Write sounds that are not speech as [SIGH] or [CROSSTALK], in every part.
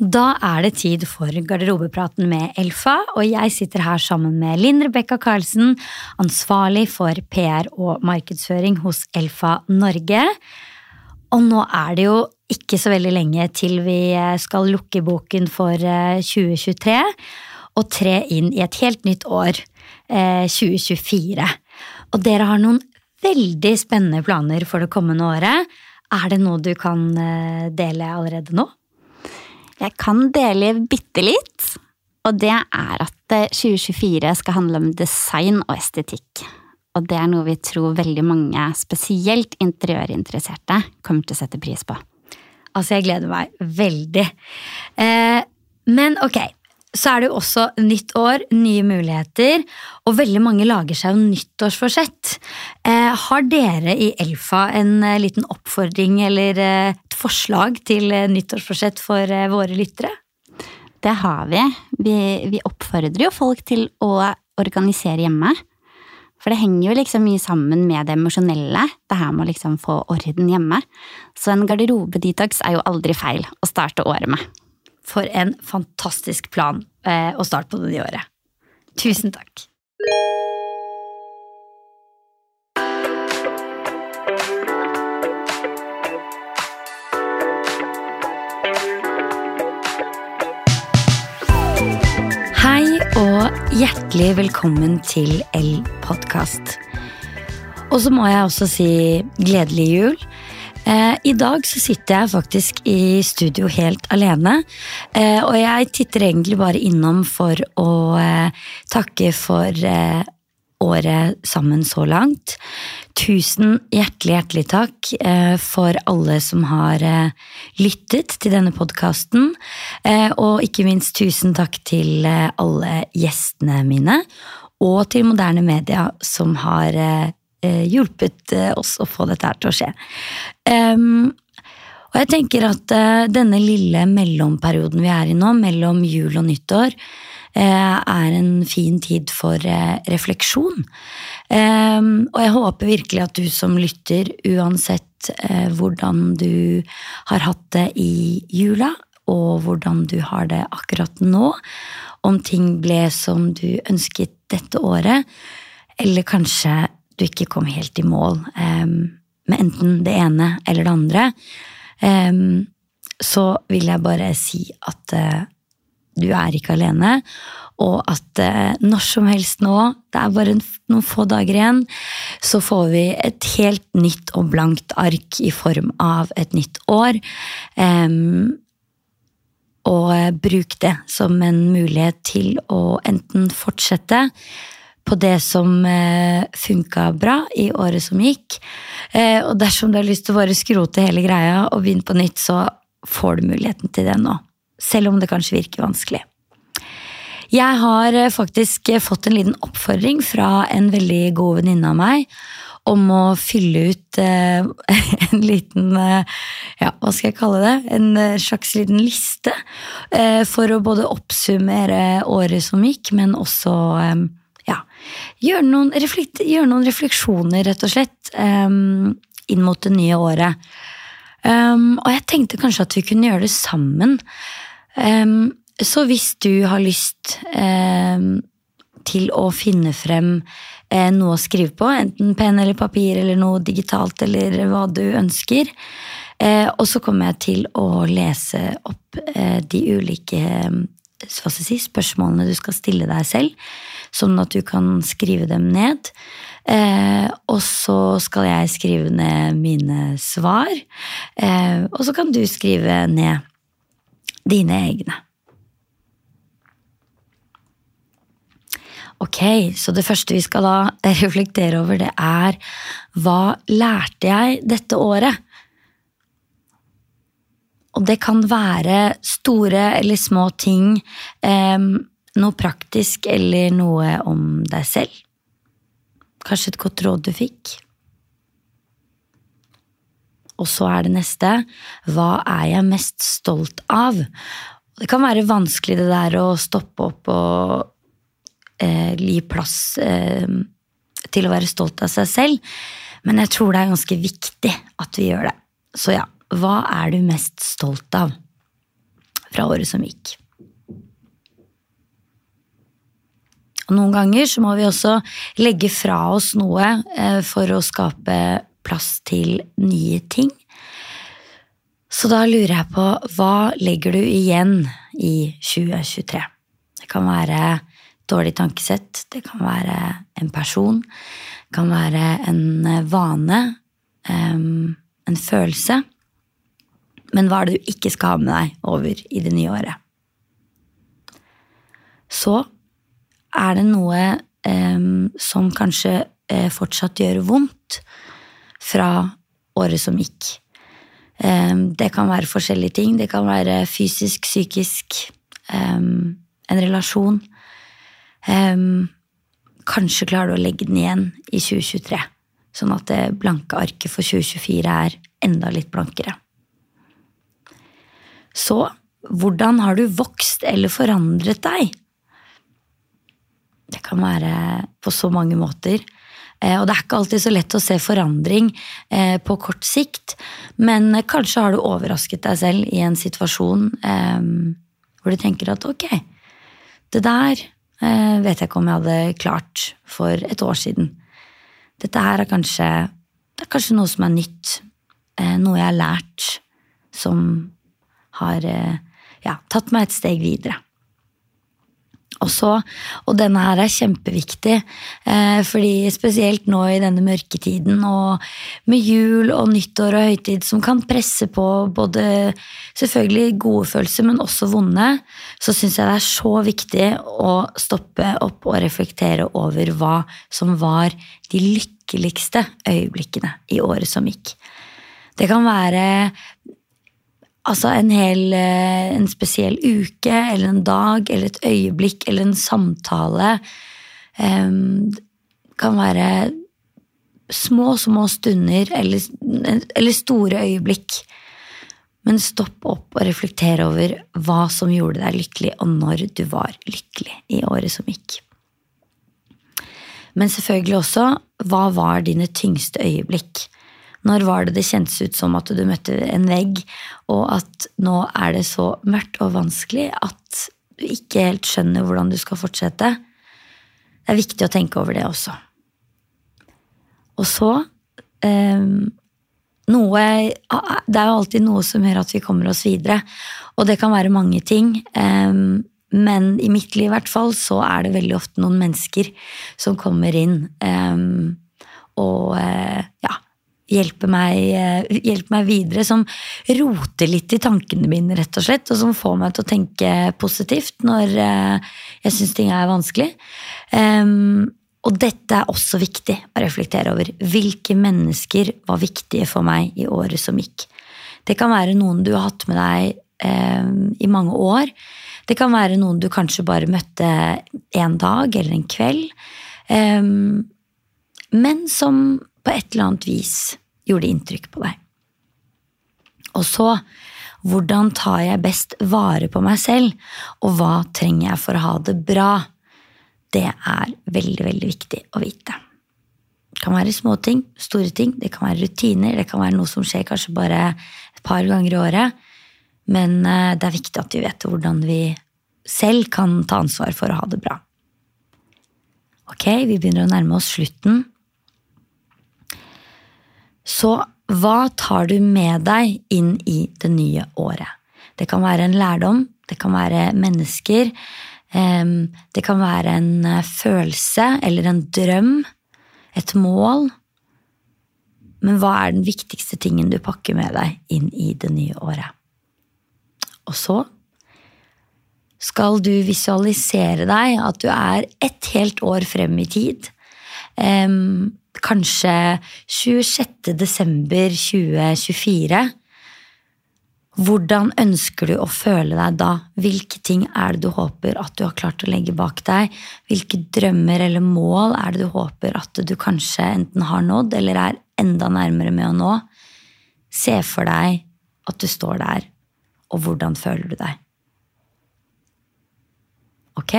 Da er det tid for garderobepraten med Elfa, og jeg sitter her sammen med Linn Rebekka Karlsen, ansvarlig for PR og markedsføring hos Elfa Norge. Og nå er det jo ikke så veldig lenge til vi skal lukke boken for 2023 og tre inn i et helt nytt år, 2024. Og dere har noen veldig spennende planer for det kommende året. Er det noe du kan dele allerede nå? Jeg kan dele bitte litt. Og det er at 2024 skal handle om design og estetikk. Og det er noe vi tror veldig mange, spesielt interiørinteresserte, kommer til å sette pris på. Altså, jeg gleder meg veldig. Eh, men ok, så er det jo også nytt år, nye muligheter, og veldig mange lager seg jo nyttårsforsett. Eh, har dere i Elfa en eh, liten oppfordring eller eh, et forslag til eh, nyttårsforsett for eh, våre lyttere? Det har vi. vi. Vi oppfordrer jo folk til å organisere hjemme. For det henger jo liksom mye sammen med det emosjonelle, det her med å liksom få orden hjemme. Så en garderobedetox er jo aldri feil å starte året med. For en fantastisk plan eh, å starte på det nye året. Tusen takk. Hei og hjertelig velkommen til L-podkast. Og så må jeg også si gledelig jul. Eh, I dag så sitter jeg faktisk i studio helt alene. Eh, og jeg titter egentlig bare innom for å eh, takke for året sammen så langt. Tusen hjertelig, hjertelig takk for alle som har lyttet til denne podkasten. Og ikke minst tusen takk til alle gjestene mine. Og til moderne media som har hjulpet oss å få dette her til å skje. Um, og jeg tenker at uh, denne lille mellomperioden vi er i nå, mellom jul og nyttår, er en fin tid for refleksjon. Og jeg håper virkelig at du som lytter, uansett hvordan du har hatt det i jula, og hvordan du har det akkurat nå, om ting ble som du ønsket dette året, eller kanskje du ikke kom helt i mål um, med enten det ene eller det andre, um, så vil jeg bare si at uh, du er ikke alene, og at uh, når som helst nå, det er bare noen få dager igjen, så får vi et helt nytt og blankt ark i form av et nytt år. Um, og uh, bruk det som en mulighet til å enten fortsette på det som eh, funka bra i året som gikk. Eh, og dersom du har lyst til å bare skrote hele greia og begynne på nytt, så får du muligheten til det nå. Selv om det kanskje virker vanskelig. Jeg har eh, faktisk fått en liten oppfordring fra en veldig god venninne av meg om å fylle ut eh, [LAUGHS] en liten eh, Ja, hva skal jeg kalle det? En slags liten liste. For å både oppsummere året som gikk, men også ja, gjøre noen, gjør noen, refleksjoner, rett og slett, um, inn mot det nye året. Um, og jeg tenkte kanskje at vi kunne gjøre det sammen. Um, så hvis du har lyst til å finne frem uh, noe å skrive på, enten penn eller papir eller noe digitalt eller hva du ønsker, uh, og så kommer jeg til å lese opp uh, de ulike si, spørsmålene du skal stille deg selv sånn at du kan skrive dem ned. Eh, og så skal jeg skrive ned mine svar, eh, og så kan du skrive ned dine egne. Ok, så det første vi skal da [LAUGHS] reflektere over, det er hva lærte jeg dette året? Og det kan være store eller små ting. Eh, noe praktisk eller noe om deg selv? Kanskje et godt råd du fikk? Og så er det neste hva er jeg mest stolt av? Det kan være vanskelig det der å stoppe opp og eh, gi plass eh, til å være stolt av seg selv, men jeg tror det er ganske viktig at vi gjør det. Så ja, hva er du mest stolt av? fra året som gikk. Og noen ganger så må vi også legge fra oss noe eh, for å skape plass til nye ting. Så da lurer jeg på hva legger du igjen i 2023? Det kan være dårlig tankesett, det kan være en person, det kan være en vane, en følelse. Men hva er det du ikke skal ha med deg over i det nye året? Så er det noe eh, som kanskje eh, fortsatt gjør vondt fra året som gikk. Eh, det kan være forskjellige ting. Det kan være fysisk, psykisk, um, en relasjon. kanskje klarer du å legge den igjen i 2023, sånn at det blanke arket for 2024 er enda litt blankere. Så hvordan har du vokst eller forandret deg? Det kan være på så mange måter. Eh, og det er ikke alltid så lett å se forandring eh, på kort sikt, men kanskje har du overrasket deg selv i en situasjon eh, hvor du tenker at ok, det der vet jeg ikke om jeg hadde klart for et år siden. Dette her er kanskje, det er kanskje noe som er nytt, noe jeg har lært som har ja, tatt meg et steg videre. Og, så, og denne her er kjempeviktig, eh, fordi spesielt nå i denne mørketiden og med jul og nyttår og høytid som kan presse på både selvfølgelig gode følelser, men også vonde, så syns jeg det er så viktig å stoppe opp og reflektere over hva som var de lykkeligste øyeblikkene i året som gikk. Det kan være Altså en hel eh, en spesiell uke eller en dag eller et øyeblikk eller en samtale. Um, kan være små, små stunder eller, eller store øyeblikk. Men stopp opp og reflektere over hva som gjorde deg lykkelig, og når du var lykkelig i året som gikk. Men selvfølgelig også hva var dine tyngste øyeblikk? Når var det det kjentes ut som at du møtte en vegg, og at nå er det så mørkt og vanskelig at du ikke helt skjønner hvordan du skal fortsette? Det er viktig å tenke over det også. Og så um, noe, Det er jo alltid noe som gjør at vi kommer oss videre, og det kan være mange ting. Um, men i mitt liv i hvert fall så er det veldig ofte noen mennesker som kommer inn um, og uh, ja, hjelper meg, hjelpe meg, videre, som roter litt i tankene mine, rett og slett, og som får meg til å tenke positivt når eh, jeg syns ting er vanskelig. Um, og dette er også viktig å reflektere over. Hvilke mennesker var viktige for meg i året som gikk? Det kan være noen du har hatt med deg um, i mange år. Det kan være noen du kanskje bare møtte en dag eller en kveld. Um, men som på et eller annet vis gjorde inntrykk på deg. Og så, hvordan tar jeg best vare på meg selv, og hva trenger jeg for å ha det bra? Det er veldig, veldig viktig å vite. Det kan være små ting, store ting, det kan være rutiner, det kan være noe som skjer kanskje bare et par ganger i året. Men eh, det er viktig at vi vet hvordan vi selv kan ta ansvar for å ha det bra. Ok, vi begynner å nærme oss slutten så hva tar du med deg inn i det nye året? Det kan være en lærdom, det kan være mennesker, det kan være en eh, følelse eller en drøm, et mål. Men hva er den viktigste tingen du pakker med deg inn i det nye året? Og så skal du visualisere deg at du er et helt år frem i tid kanskje 26. desember 2024. Hvordan ønsker du å føle deg da? Hvilke ting er det du håper at du har klart å legge bak deg? Hvilke drømmer eller mål er det du håper at du kanskje enten har nådd, eller er enda nærmere med å nå? Se for deg at du står der, og hvordan føler du deg? Ok,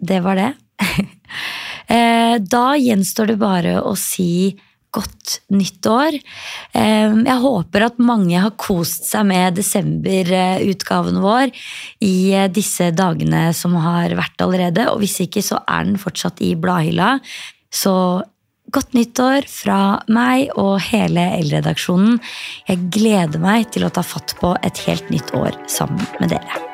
det var det. [LAUGHS] Eh, da gjenstår det bare å si godt nytt år. Eh, jeg håper at mange har kost seg med desemberutgaven vår i eh, disse dagene som har vært allerede. Og hvis ikke, så er den fortsatt i bladhylla. Så godt nyttår fra meg og hele L-redaksjonen. Jeg gleder meg til å ta fatt på et helt nytt år sammen med dere.